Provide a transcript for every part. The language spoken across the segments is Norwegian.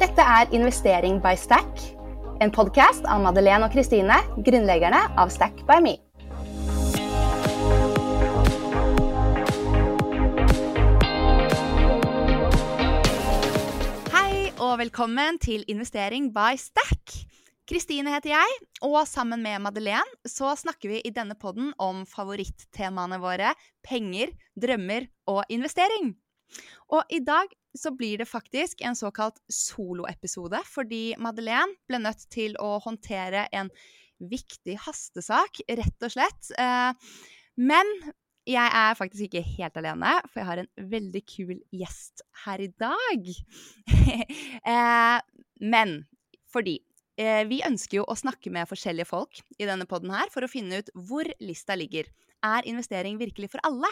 Dette er Investering by Stack, en podkast av Madeleine og Kristine, grunnleggerne av Stack by Me. Hei og velkommen til Investering by Stack. Kristine heter jeg, og sammen med Madeleine så snakker vi i denne podden om favorittemaene våre penger, drømmer og investering. Og i dag så blir det faktisk en såkalt soloepisode, fordi Madeleine ble nødt til å håndtere en viktig hastesak, rett og slett. Eh, men jeg er faktisk ikke helt alene, for jeg har en veldig kul gjest her i dag. Eh, men fordi eh, vi ønsker jo å snakke med forskjellige folk i denne poden her for å finne ut hvor lista ligger. Er investering virkelig for alle?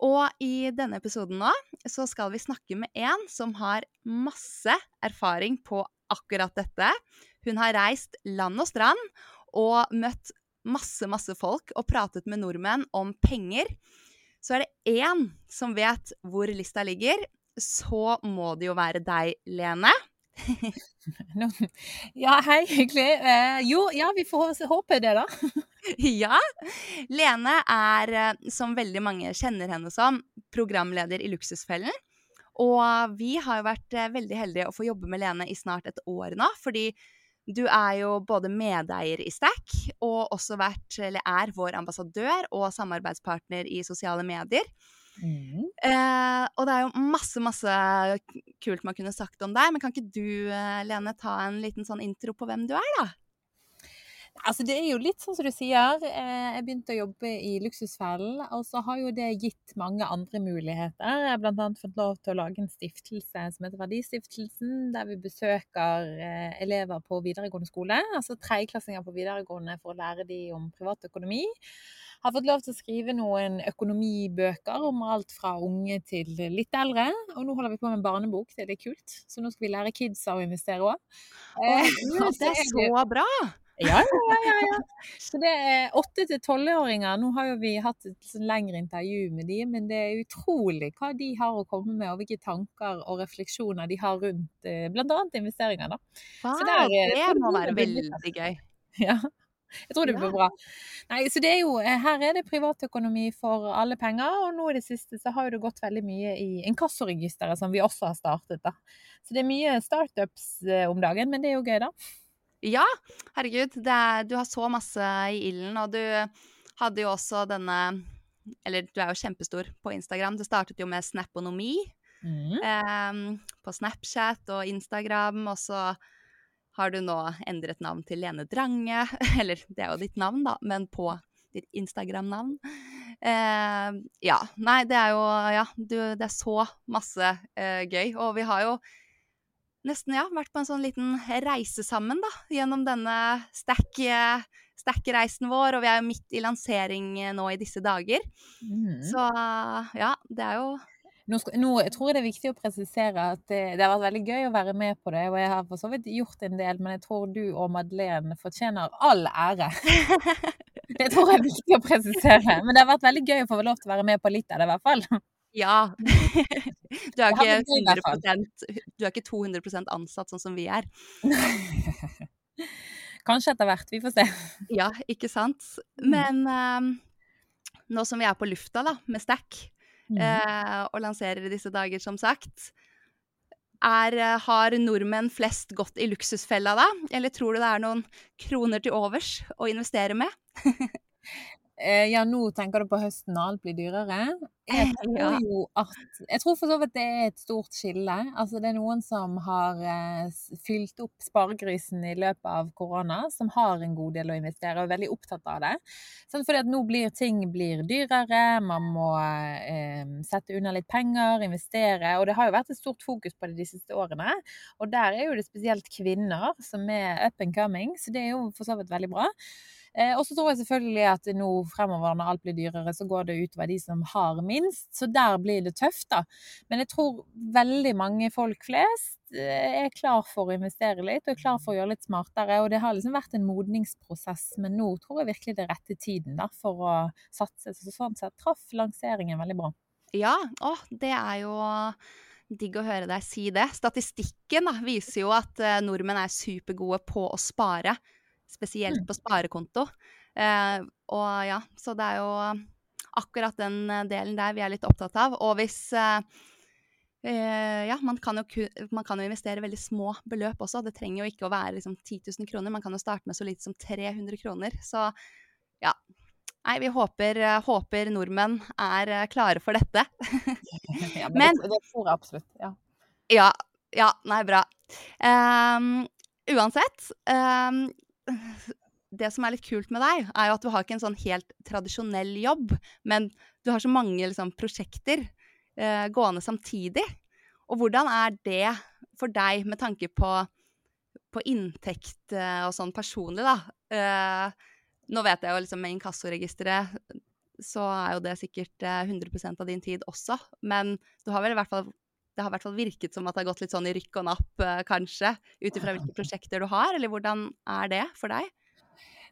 Og i denne episoden nå så skal vi snakke med en som har masse erfaring på akkurat dette. Hun har reist land og strand og møtt masse, masse folk og pratet med nordmenn om penger. Så er det én som vet hvor lista ligger, så må det jo være deg, Lene. Ja, hei, hyggelig. Eh, jo, ja, vi får håpe det, da. ja. Lene er, eh, som veldig mange kjenner henne som, programleder i Luksusfellen. Og vi har jo vært eh, veldig heldige å få jobbe med Lene i snart et år nå, fordi du er jo både medeier i Stack og også vært, eller er vår ambassadør og samarbeidspartner i sosiale medier. Mm. Eh, og det er jo masse, masse kult man kunne sagt om deg, men kan ikke du, eh, Lene, ta en liten sånn intro på hvem du er, da? Altså, det er jo litt sånn som du sier. Eh, jeg begynte å jobbe i Luksusfellen, og så har jo det gitt mange andre muligheter. Jeg har bl.a. fått lov til å lage en stiftelse som heter Verdistiftelsen, der vi besøker elever på videregående skole, altså tredjeklassinger på videregående for å lære dem om privatøkonomi har fått lov til å skrive noen økonomibøker om alt fra unge til litt eldre. Og nå holder vi på med en barnebok, det er litt kult. Så nå skal vi lære kidsa å investere òg. Eh, det er så bra! Ja, ja, ja. ja. Så det er åtte til tolvåringer. Nå har jo vi hatt et sånn lengre intervju med de, men det er utrolig hva de har å komme med, og hvilke tanker og refleksjoner de har rundt eh, bl.a. investeringer. Da. Wow, der, eh, det må være veldig gøy. Ja. Jeg tror det blir bra. Nei, så det er jo, eh, her er det privatøkonomi for alle penger, og nå i det siste så har det gått veldig mye i inkassoregisteret, som vi også har startet. da. Så det er mye startups eh, om dagen, men det er jo gøy, da. Ja, herregud. Er, du har så masse i ilden, og du hadde jo også denne Eller du er jo kjempestor på Instagram. Det startet jo med Snaponomi. Mm. Eh, på Snapchat og Instagram, og så har du nå endret navn til Lene Drange. Eller det er jo ditt navn, da, men på ditt Instagram-navn. Eh, ja. Nei, det er jo Ja, du, det er så masse eh, gøy. Og vi har jo nesten ja, vært på en sånn liten reise sammen, da, gjennom denne stack-reisen vår. Og vi er jo midt i lansering nå i disse dager. Mm. Så ja, det er jo nå, nå, jeg tror det er viktig å presisere at det, det, har vært veldig gøy å være med på det. Og jeg har for så vidt gjort en del, men jeg tror du og Madeleine fortjener all ære. Det tror jeg er viktig å presisere. Men det har vært veldig gøy å få lov til å være med på litt av det, i hvert fall. Ja. Du er ikke, 100%, du er ikke 200 ansatt sånn som vi er. Kanskje etter hvert. Vi får se. Ja, ikke sant. Mm. Men um, nå som vi er på lufta da, med Stack, mm. eh, og lanserer i disse dager, som sagt. Er, eh, har nordmenn flest gått i luksusfella da, eller tror du det er noen kroner til overs å investere med? Eh, ja, nå tenker du på høsten når alt blir dyrere. Jeg tror jo at Jeg tror for så vidt det er et stort skille. Altså det er noen som har eh, fylt opp sparegrisen i løpet av korona, som har en god del å investere og er veldig opptatt av det. Sånn fordi at nå blir ting blir dyrere, man må eh, sette unna litt penger, investere. Og det har jo vært et stort fokus på det de siste årene. Og der er jo det spesielt kvinner som er up and coming, så det er jo for så vidt veldig bra. Eh, og så tror jeg selvfølgelig at nå fremover når alt blir dyrere, så går det utover de som har minst. Så der blir det tøft, da. Men jeg tror veldig mange folk flest eh, er klar for å investere litt, og er klar for å gjøre litt smartere. Og det har liksom vært en modningsprosess, men nå tror jeg virkelig det er rette tiden da, for å satse. Så sånn sett traff lanseringen veldig bra. Ja, å, det er jo digg å høre deg si det. Statistikken da, viser jo at uh, nordmenn er supergode på å spare. Spesielt på sparekonto. Eh, og ja, så det er jo akkurat den delen der vi er litt opptatt av. Og hvis eh, ja, man kan, jo, man kan, jo, investere veldig små beløp også. Det trenger jo ikke å være liksom, 10 000 kroner. Man kan jo starte med så lite som 300 kroner. Så ja, Nei, vi håper, eh, håper, nordmenn er eh, klare for dette. ja, men, det, tror jeg absolutt. Ja. Ja, ja nei, bra. Um, uansett um, Det som er litt kult med deg, er jo at du har ikke en sånn helt tradisjonell jobb, men du har så mange liksom, prosjekter eh, gående samtidig. Og hvordan er det for deg med tanke på, på inntekt eh, og sånn personlig, da? Eh, nå vet jeg jo liksom med inkassoregisteret så er jo det sikkert 100 eh, av din tid også, men du har vel i hvert fall det har i hvert fall virket som at det har gått litt sånn i rykk og napp, eh, kanskje, ut ifra hvilke prosjekter du har, eller hvordan er det for deg?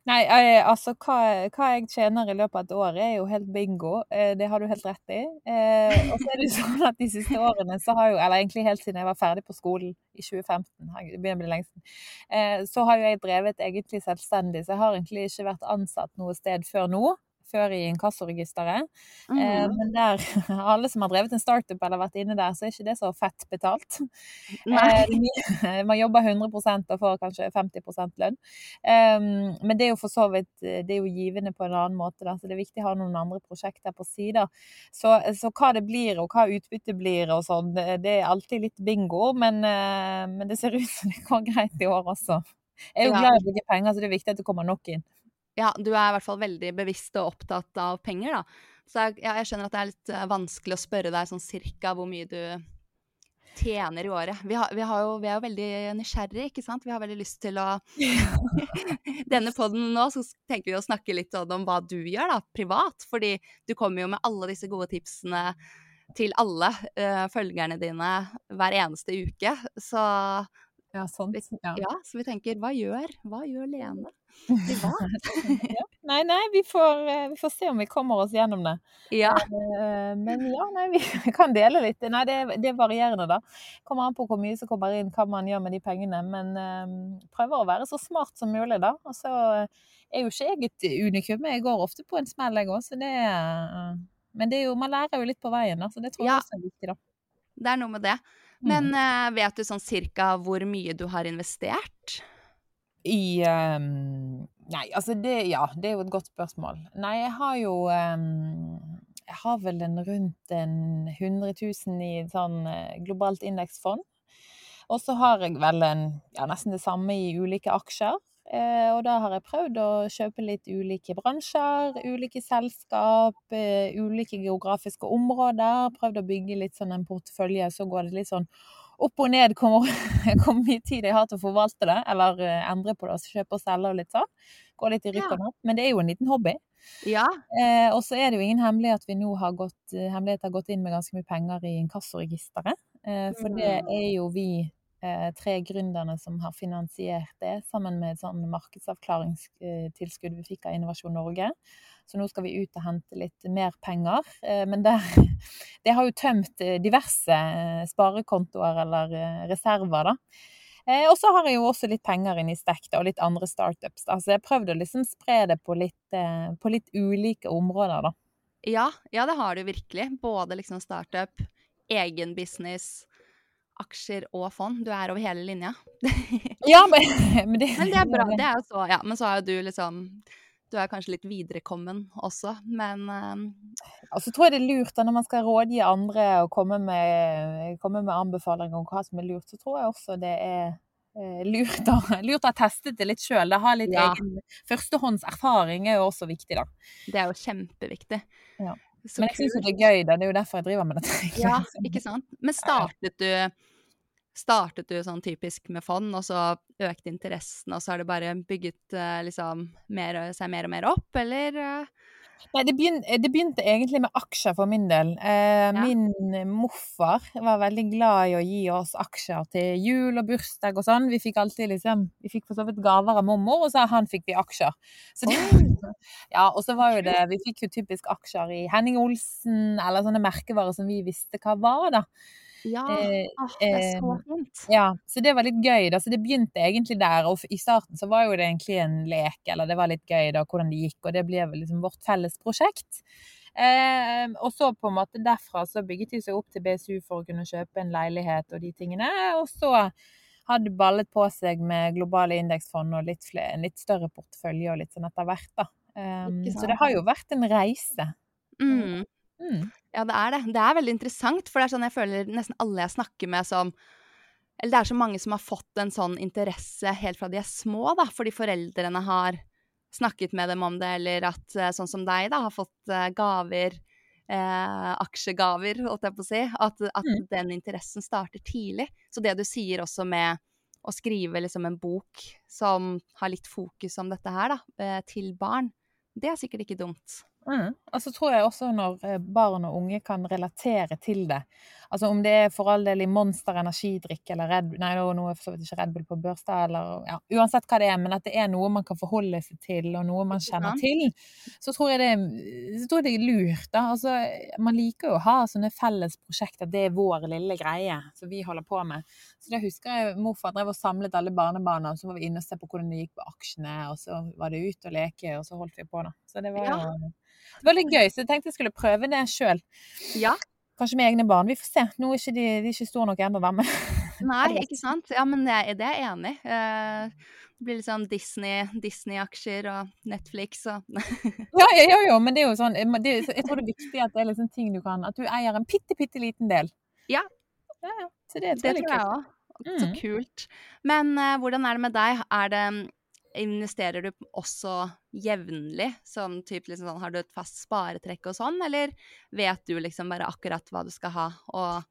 Nei, eh, altså hva, hva, jeg tjener i løpet av et år er jo helt bingo. Eh, det har du helt rett i. Eh, og så er det jo sånn at de siste årene så har jo, eller egentlig helt siden jeg var ferdig på skolen i 2015, det begynner å bli lenge siden, så har jo jeg drevet egentlig selvstendig. Så jeg har egentlig ikke vært ansatt noe sted før nå før i inkassoregisteret. Eh, mm. Eh, men der, alle som har drevet en startup eller vært inne der, så er ikke det så fett betalt. Eh, man jobber 100% og får kanskje 50 lønn. Eh, men det er jo for så vidt det er jo givende på en annen måte, da, så det er viktig å ha noen andre prosjekter på sida. Så, så, hva det blir og hva utbyttet blir og sånn, det er alltid litt bingo, men, eh, men det ser ut som det går greit i år også. Jeg er jo glad i å bruke penger, så det er viktig at det kommer nok inn ja, du er i hvert fall veldig bevisst og opptatt av penger, da. Så jeg, ja, jeg skjønner at det er litt uh, vanskelig å spørre deg sånn cirka hvor mye du tjener i året. Vi, har, vi, har jo, vi er jo veldig nysgjerrige, ikke sant. Vi har veldig lyst til å Denne poden nå så tenker vi å snakke litt om hva du gjør da, privat. Fordi du kommer jo med alle disse gode tipsene til alle uh, følgerne dine hver eneste uke. Så ja, sant. Ja. ja, så vi tenker hva gjør, hva gjør Lene? ja. Nei, nei, vi får, eh, vi får, se om vi kommer oss gjennom det. Ja. Eh, men ja, nei, vi kan dele litt. Nei, det, det er varierende, da. Kommer an på hvor mye som kommer inn, hva man gjør med de pengene. Men um, prøver å være så smart som mulig, da. Og så er jo ikke jeg et unikum. Jeg går ofte på en smell, jeg òg, så det uh, Men det er jo, man lærer jo litt på veien, da, så det tror jeg ja. også er viktig, da. Det er noe med det. Men uh, vet du sånn cirka hvor mye du har investert? I um, Nei, altså det Ja, det er jo et godt spørsmål. Nei, jeg har jo um, Jeg har vel en rundt en 100 000 i et sånn uh, globalt indeksfond. Og så har jeg vel en, ja, nesten det samme i ulike aksjer. Eh, og da har jeg prøvd å kjøpe litt ulike bransjer, ulike selskap, eh, ulike geografiske områder. Prøvd å bygge litt sånn en portefølje, så går det litt sånn opp og ned hvor, mye tid jeg har til å forvalte det, eller uh, endre på det, kjøpe og selge og litt sånn. Gå litt i rykk og napp. Men det er jo en liten hobby. Ja. Eh, og så er det jo ingen hemmelighet at vi nå har gått, hemmelighet har gått inn med ganske mye penger i inkassoregisteret. Eh, for det mm. er jo vi eh, tre gründerne som har finansiert det, sammen med et sånn markedsavklaringstilskudd vi fikk av Innovasjon Norge. Så nå skal vi ut og hente litt mer penger. Eh, men det, det, har jo tømt eh, diverse eh, sparekontoer eller reserver, da. Og så har jeg jo også litt penger inn i Stack og litt andre startups. Da. Jeg har prøvd å liksom spre det på litt, på litt ulike områder, da. Ja, ja, det har du virkelig. Både liksom startup, egen business, aksjer og fond. Du er over hele linja. ja, men, men, det, men det er bra. Det er så, ja, men så er jo du liksom du er kanskje litt viderekommen også, men um... Altså tror jeg det er lurt da når man skal rådgi andre og komme med, komme med anbefalinger om hva som er lurt, så tror jeg også det er eh, lurt, å, lurt å ha testet det litt sjøl. Ha litt ja. egen førstehånds erfaring er jo også viktig, da. Det er jo kjempeviktig. Ja. Men jeg syns jo det er gøy, da. Det er jo derfor jeg driver med dette. Ja, ikke sant. Men startet du startet du sånn typisk med fond, og så økte interessen, og så har det bare bygget uh, liksom mer, seg mer og mer opp, eller? Uh? Nei, det begynte, det begynte, egentlig med aksjer for min del. Eh, ja. Min morfar var veldig glad i å gi oss aksjer til jul og bursdag og sånn. Vi fikk alltid liksom Vi fikk for så vidt gaver av mormor, og så han fikk vi aksjer. Så det, ja, og så var jo det Vi fikk jo typisk aksjer i Henning Olsen, eller sånne merkevarer som vi visste hva var, da. Ja, Eh, åh, det er så fint. Ja, så det var litt gøy, da. Så det begynte egentlig der. Og i starten så var jo det egentlig en lek, eller det var litt gøy da, hvordan det gikk, og det ble vel liksom vårt felles prosjekt. Eh, og så på en måte derfra så bygget de seg opp til BSU for å kunne kjøpe en leilighet og de tingene. Og så hadde ballet på seg med globale indeksfond og litt flere, en litt større portefølje og litt sånn etter hvert, da. Eh, så det har jo vært en reise. Mm. Mm. Ja, det er det. Det er veldig interessant, for det er sånn jeg føler nesten alle jeg snakker med som Eller det er så mange som har fått en sånn interesse helt fra de er små, da, fordi foreldrene har snakket med dem om det, eller at eh, sånn som deg, da, har fått eh, gaver, eh, aksjegaver, holdt jeg på å si. At, at Mm. den interessen starter tidlig. Så det du sier også med å skrive liksom en bok som har litt fokus om dette her, da, eh, til barn, det er sikkert ikke dumt. Mm. Og så tror jeg også når eh, barn og unge kan relatere til det. Altså om det er for all del i Monster energidrikk eller Red Nei, nå er for så vidt ikke Red Bull på børs eller ja, uansett hva det er, men at det er noe man kan forholde seg til, og noe man kjenner til, så tror jeg det, så tror jeg det er lurt. da. Altså, man liker jo å ha sånne felles prosjekter. Det er vår lille greie som vi holder på med. Så det husker jeg morfar drev og samlet alle barnebarna, og så var vi inne og se på hvordan det gikk på aksjene, og så var det ut og leke, og så holdt vi på, da. Så det var Ja. det var litt gøy, så jeg tenkte jeg skulle prøve det sjøl. Ja. Kanskje med egne barn. Vi får se. Nå er ikke de, de er ikke store nok ennå. Men Nei, ikke sant? Ja, men det er jeg enig i. Eh, Det blir liksom Disney, Disney-aksjer og Netflix og ja, ja, ja, ja, men det er jo sånn det, er- Jeg tror det er viktig at det er liksom ting du kan At du eier en bitte, bitte liten del. Ja. ja, det, Det tror jeg òg. Så Mm. kult. Men uh, hvordan er det med deg? Er det Investerer du også jevnlig? Sånn type liksom sånn, Har du et fast sparetrekk og sånn, eller vet du liksom bare akkurat hva du skal ha, og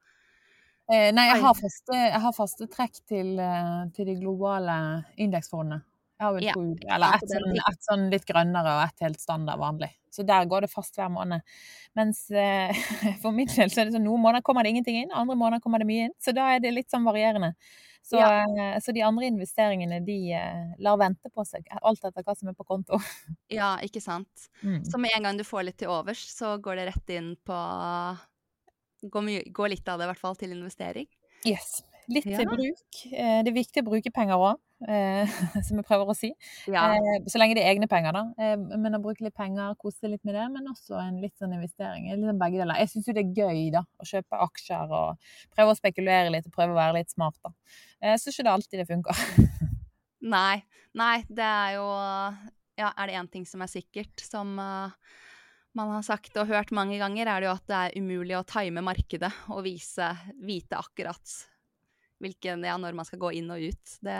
Eh, nei, jeg har faste, jeg har faste trekk til, eh, til de globale indeksfondene. Jeg har vel Ja, to, eller ett sånn, et sånn litt grønnere og ett helt standard vanlig. Så der går det fast hver måned. Mens eh, for min del så er det sånn noen måneder kommer det ingenting inn, andre måneder kommer det mye inn. Så da er det litt sånn varierende. Så, Ja. eh, så de andre investeringene de eh, lar vente på seg, alt etter hva som er på konto. Ja, ikke sant? Mm. Så med en gang du får litt til overs, så går det rett inn på Går, mye, går litt av det i hvert fall til investering. Yes. Litt Ja. til bruk. Eh, Det er viktig å bruke penger òg, som jeg prøver å si. Ja. Eh, Så lenge det er egne penger, da. Eh, Men å bruke litt penger, kose litt med det, men også en litt sånn investering. Litt sånn begge deler. Jeg syns jo det er gøy, da, å kjøpe aksjer og prøve å spekulere litt og prøve å være litt smart, da. Jeg syns ikke det alltid det funker. Nei. Nei, det er jo Ja, er det én ting som er sikkert, som eh, man har sagt og hørt mange ganger, er det jo at det er umulig å time markedet og vise, vite akkurat hvilken, ja, når man skal gå inn og ut. Det,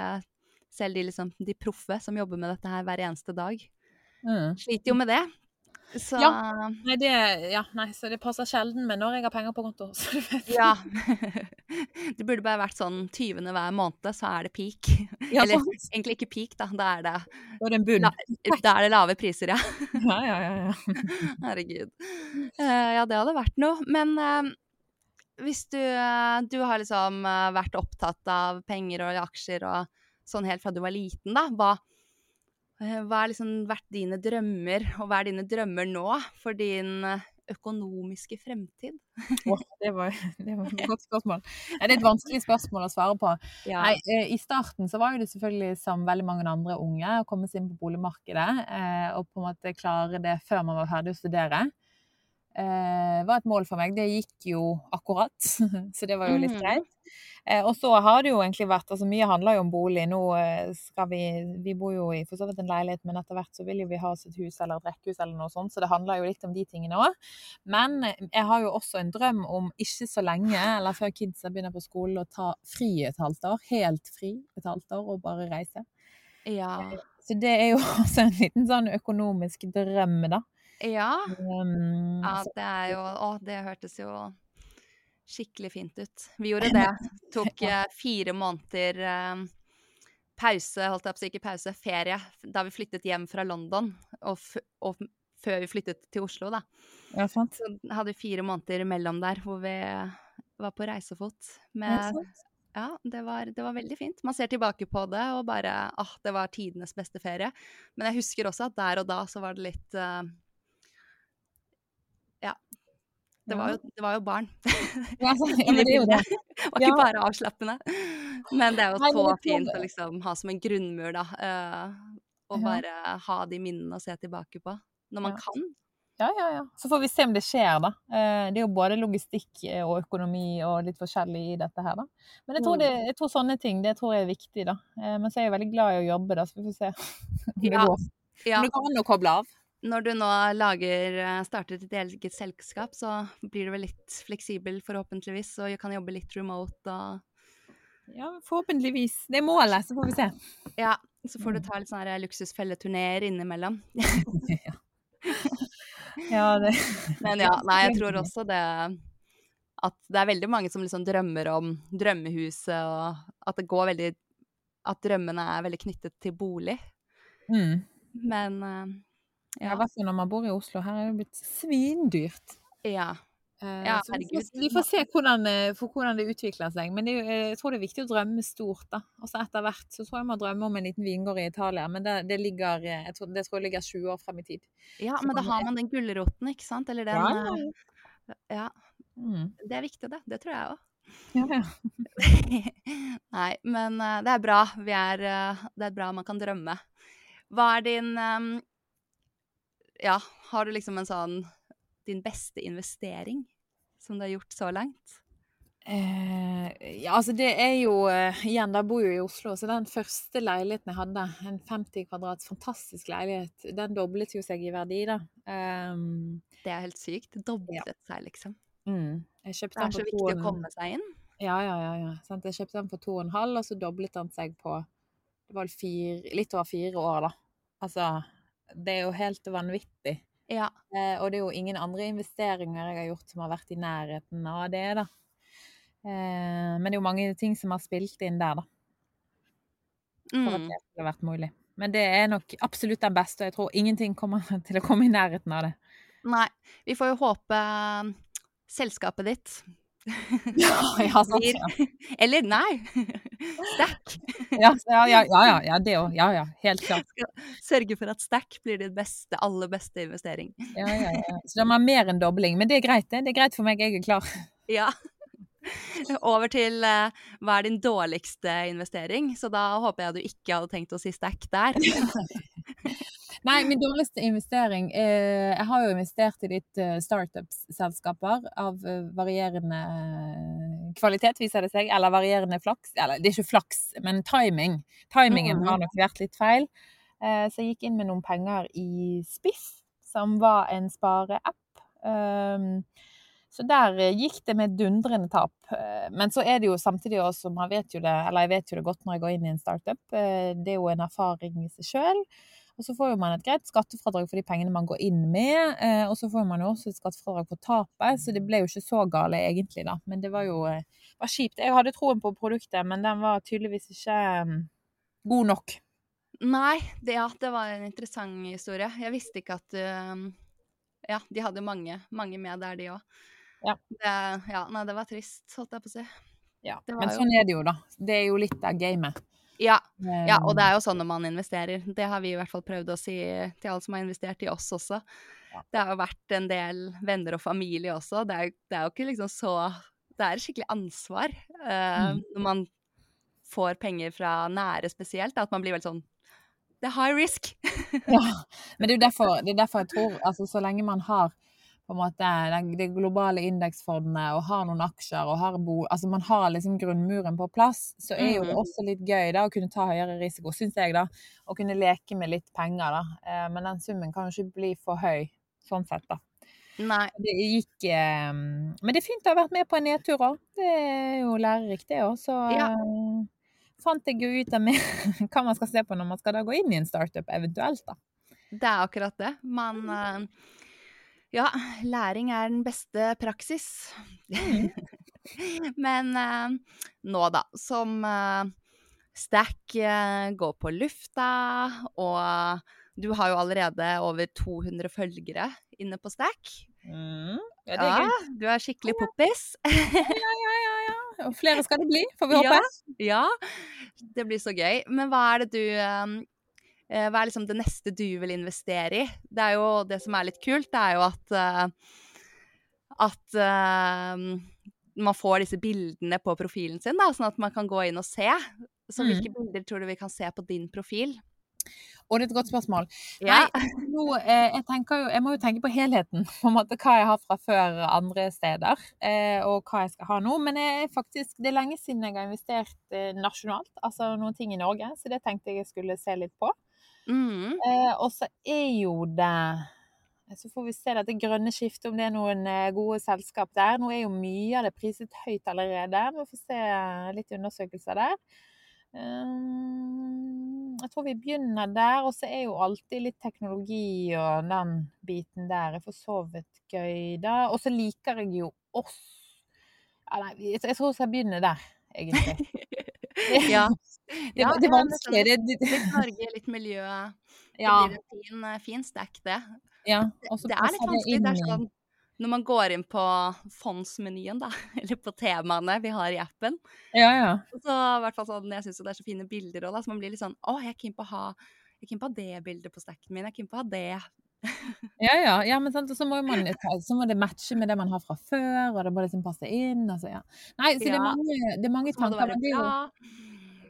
selv de, liksom, de proffe som jobber med dette her hver eneste dag, Mm. sliter jo med det. Så Nei, det, ja, nei, så det passer sjelden med når jeg har penger på konto. Så du vet. ja. det burde bare vært sånn 20. hver måned, så er det peak. Ja, Eller sant. egentlig ikke peak, da. Da er det, Da er det la, da er det lave priser, ja. Ja, ja, ja. ja. Herregud. Uh, ja, det hadde vært noe. Men eh, hvis du, eh, du har liksom eh, vært opptatt av penger og aksjer og sånn helt fra du var liten, da, hva, eh, hva har liksom vært dine drømmer, og hva er dine drømmer nå for din eh, økonomiske fremtid? oh, det, var, det var et godt spørsmål. Det er et vanskelig spørsmål å svare på. Ja. Nei, eh, I starten så var jo det selvfølgelig som veldig mange andre unge å komme seg inn på boligmarkedet eh, og på en måte klare det før man var ferdig å studere. Eh, var et mål for meg. Det gikk jo akkurat, så det var jo litt Mhm. greit. Eh, og så har det jo egentlig vært altså Mye handler jo om bolig. Nå eh, skal vi Vi bor jo i for så vidt en leilighet, men etter hvert så vil jo vi ha oss et hus eller et rekkehus eller noe sånt, så det handler jo litt om de tingene òg. Men eh, jeg har jo også en drøm om ikke så lenge, eller før kidsa begynner på skolen, å ta fri et halvt år. Helt fri et halvt år og bare reise. Ja. Så det er jo også en liten sånn økonomisk drøm, da. Ja. Um, Ja, det er jo Å, det hørtes jo skikkelig fint ut. Vi gjorde det. Tok eh, fire måneder eh, pause, holdt jeg på å si, ikke pause, ferie, da vi flyttet hjem fra London, og, og før vi flyttet til Oslo, da. ja, sant? Så hadde vi fire måneder imellom der hvor vi var på reisefot. Med, ja, det var, det var veldig fint. Man ser tilbake på det og bare ah, det var tidenes beste ferie. Men jeg husker også at der og da så var det litt eh, Ja. Det var jo, det var jo barn. Ja, så, ja, det det. Var Ja. ikke bare avslappende. Men det er jo så fint å liksom ha som en grunnmur, da. Uh, og Ja. bare ha de minnene å se tilbake på. Når man Ja. kan. Ja, ja, ja. Så får vi se om det skjer, da. Eh, Det er jo både logistikk eh, og økonomi og litt forskjellig i dette her, da. Men jeg tror, Mm. det, jeg tror sånne ting, det tror jeg er viktig, da. Eh, Men så er jeg veldig glad i å jobbe, da, så vi får se om det går. Ja, Men det går an å koble av. når du nå lager, eh, starter ditt eget selskap, så blir du vel litt fleksibel, forhåpentligvis, og kan jobbe litt remote og Ja, forhåpentligvis. Det er målet, så får vi se. Ja, så får du Mm. ta litt sånne luksusfelleturneer innimellom. Ja, det Men ja, nei, jeg tror også det at det er veldig mange som liksom drømmer om drømmehuset, og at det går veldig At drømmene er veldig knyttet til bolig. mm. Men eh, Ja, ja. i hvert fall når man bor i Oslo. Her er det blitt svindyrt. ja. Eh, Ja, vi får, vi får se hvordan, eh, hvordan det utvikler seg. Men det, eh, jeg tror det er viktig å drømme stort. da. Også Etter hvert så tror jeg man drømmer om en liten vingård i Italia, men det, det, ligger, jeg tror, det tror jeg ligger 20 år frem i tid. ja, Så men da har man- den gulroten, ikke sant? Eller den Ja, ja, Mm. det er viktig, det. Det tror jeg òg. Ja, ja. Nei, men det er bra. Vi er Det er bra man kan drømme. Hva er din Ja, har du liksom en sånn Din beste investering som du har gjort så langt? Eh, ja, altså det er jo eh, Igjen, da bor jo i Oslo, så den første leiligheten jeg hadde, en 50 kvadrats fantastisk leilighet, den doblet jo seg i verdi, da. Um, Det er helt sykt. Det doblet seg, liksom. mm. Det er så viktig å komme seg inn. Ja, ja, ja. ja. Sånn, Jeg kjøpte den for to og en halv, og så doblet den seg på det var fire, litt over fire år, da. Altså, det er jo helt vanvittig. Ja. Eh, og det er jo ingen andre investeringer jeg har gjort som har vært i nærheten av det, da. Eh, men det er jo mange ting som har spilt inn der, da, for at Mm. det skulle vært mulig. Men det er nok absolutt den beste, og jeg tror ingenting kommer til å komme i nærheten av det. Nei. Vi får jo håpe eh, selskapet ditt Ja, ja, sant. Ja, Eller nei! Stack. ja, ja, ja, ja, ja det òg. Ja, ja, helt klart. Sørge for at Stack blir din beste, aller beste investering. Ja, ja, ja. Så det må mer enn dobling. Men det er greit, det. Det er greit for meg, jeg er klar. Ja. Over til uh, hva er din dårligste investering? Så da håper jeg du ikke hadde tenkt å si Stack der. Nei, min dårligste investering eh, Jeg har jo investert i litt eh, startup-selskaper av eh, varierende eh, kvalitet, viser det seg. Eller varierende flaks. Eller det er ikke flaks, men timing. Timingen Mhm. har nok vært litt feil. Eh, så jeg gikk inn med noen penger i Spiff, som var en spareapp. Um, så der gikk det med dundrende tap. Men så er det jo samtidig også, man vet jo det, eller jeg vet jo det godt når jeg går inn i en startup, det er jo en erfaring i seg sjøl. Og så får jo man et greit skattefradrag for de pengene man går inn med, eh, og så får man jo også et skattefradrag for tapet, så det ble jo ikke så gale egentlig, da. Men det var jo eh, var kjipt. Jeg hadde troen på produktet, men den var tydeligvis ikke mm, god nok. Nei, det, ja, det var en interessant historie. Jeg visste ikke at uh, Ja, de hadde mange, mange med der, de òg. Ja. ja, nei, det var trist, holdt jeg på å si. Ja. Men jo- sånn er det jo, da. Det er jo litt av gamet. Ja, ja, og det Eh, er jo sånn når man investerer. Det har vi i hvert fall prøvd å si til alle som har investert i oss også. Det har jo vært en del venner og familie også. Det er, det er jo ikke liksom så Det er et skikkelig ansvar uh, Mm. når man får penger fra nære spesielt. At man blir veldig sånn Det er high risk. Ja, men det er jo derfor, det er derfor jeg tror altså Så lenge man har på en måte det globale indeksfondet og har noen aksjer og har bo, altså man har liksom grunnmuren på plass, så er jo det Mhm. også litt gøy da å kunne ta høyere risiko, syns jeg, da. Å kunne leke med litt penger, da. Eh, Men den summen kan jo ikke bli for høy, sånn sett, da. Nei. Det gikk eh, Men det er fint å ha vært med på en nedtur òg. Det er jo lærerikt, det òg. Så Ja. eh, fant jeg jo ut av meg hva man skal se på når man skal da gå inn i en startup, eventuelt, da. Det er akkurat det. Man eh, Ja, læring er den beste praksis. Men eh, nå, da, som eh, Stack eh, går på lufta, og du har jo allerede over 200 følgere inne på Stack. Mm. Ja, det er Ja, gøy. du er skikkelig poppis. Ja, ja, ja, ja. Og flere skal det bli, får vi håpe. Ja, det blir så gøy. Men hva er det du eh, Hva er liksom det neste du vil investere i? Det er jo det som er litt kult, det er jo at eh, at uh, man får disse bildene på profilen sin, da, sånn at man kan gå inn og se. Så Mm. hvilke bilder tror du vi kan se på din profil? Og det er et godt spørsmål. Ja. Nei, nå, eh, jeg, jo, jeg må jo tenke på helheten, på en måte hva jeg har fra før andre steder, eh, og hva jeg skal ha nå. Men jeg faktisk, det er lenge siden jeg har investert eh, nasjonalt, altså noen ting i Norge, så det tenkte jeg jeg skulle se litt på. Mm. Eh, og så er jo det Så får vi se dette grønne skiftet, om det er noen eh, gode selskap der. Nå er jo mye av det priset høyt allerede. Vi får se litt undersøkelser der. Eh, jeg tror vi begynner der, og så er jo alltid litt teknologi og den biten der er for så vidt gøy, da. Og så liker jeg jo oss ja, nei, jeg jeg tror jeg skal begynne der, egentlig. ja. Det, Ja, det. Det, det, Litt Norge, litt miljø. Det ja, blir en fin, eh, fin stack, det. ja. Det er litt vanskelig. Det er sånn når man går inn på fondsmenyen, da, eller på temaene vi har i appen, Ja, ja. så i hvert fall sånn, jeg syns det er så fine bilder òg, så man blir litt sånn Å, jeg er keen på å ha jeg er keen på å ha det bildet på stacken min. Jeg er keen på å ha det. Ja, ja, ja, men sant, og så må, man, så må det matche med det man har fra før, og det må liksom passe inn. Altså, ja. Nei, så det er mange, det er mange det tanker. det jo,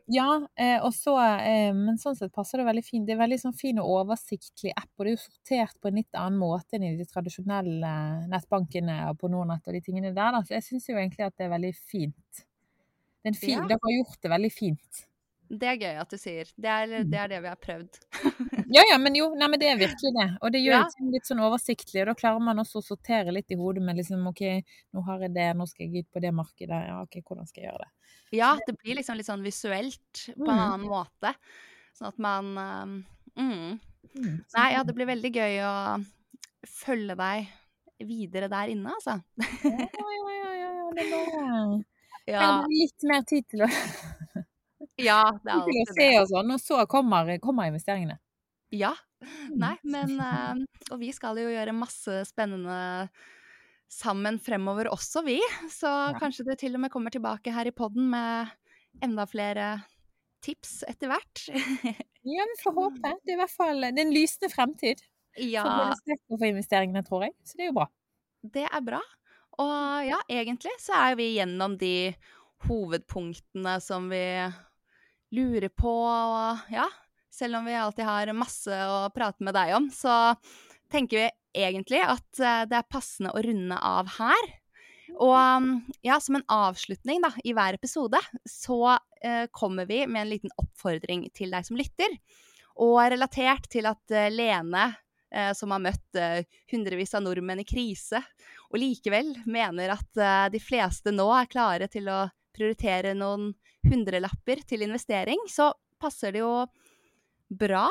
ja, eh, og så, eh, men sånn sett passer det veldig fint. Det er veldig sånn fin og oversiktlig app, og det er jo sortert på en litt annen måte enn i de tradisjonelle nettbankene og på Nordnett og de tingene der. Da. Så jeg syns jo egentlig at det er veldig fint. Det er en fin, Ja. Dere har gjort det veldig fint. Det er gøy at du sier. Det er Mm. det, er det vi har prøvd. Ja, ja, men jo, nei, men det er virkelig det. Og det gjør Ja. ting litt sånn oversiktlig, og da klarer man også å sortere litt i hodet med liksom OK, nå har jeg det, nå skal jeg ut på det markedet, ja OK, hvordan skal jeg gjøre det? Ja, det blir liksom litt sånn visuelt på en Mm. annen måte. Sånn at man um, mm. Mm, Nei, ja, det blir veldig gøy å følge deg videre der inne, altså. Ja, ja, ja, ja, ja, det er bare Jeg har litt mer tid til å, ja det er tid alltid det. og sånn, og så kommer, kommer investeringene. Ja. Mm. Nei, men um, Og vi skal jo gjøre masse spennende sammen fremover også, vi. Så Ja. kanskje du til og med kommer tilbake her i podden med enda flere tips etter hvert. Ja, vi får håpe. Det er i hvert fall det er en lysende fremtid for ja, både for investeringene, tror jeg. Så det er jo bra. det er bra. Og ja, egentlig så er vi gjennom de hovedpunktene som vi lurer på, og ja Selv om vi alltid har masse å prate med deg om, så tenker vi egentlig at eh, det er passende å runde av her. Og ja, som en avslutning da, i hver episode, så eh, kommer vi med en liten oppfordring til deg som lytter. Og relatert til at eh, Lene, eh, som har møtt eh, hundrevis av nordmenn i krise, og likevel mener at de fleste nå er klare til å prioritere noen hundrelapper til investering, så passer det jo bra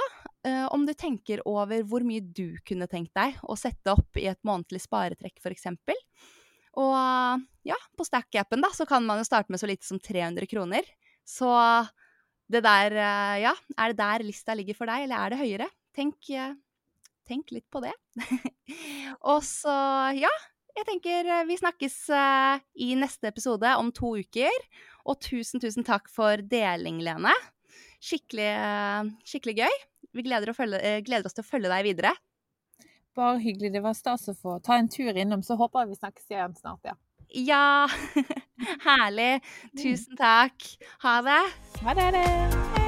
eh, om du tenker over hvor mye du kunne tenkt deg å sette opp i et månedlig sparetrekk, f.eks. Og ja, på Stack-appen da, så kan man jo starte med så lite som 300 kroner. Så det der, eh, ja, er det der lista ligger for deg, eller er det høyere? Tenk, eh, tenk litt på det. og så, ja, jeg tenker eh, vi snakkes eh, i neste episode om to uker. Og tusen, tusen takk for deling, Lene. Skikkelig, eh, skikkelig gøy. Vi gleder, følge, gleder oss til å følge deg videre. Bare hyggelig. Det var stas å få ta en tur innom, så håper jeg vi snakkes igjen snart, ja. Ja! Herlig. Tusen takk. Ha det. Ha det! Ha det.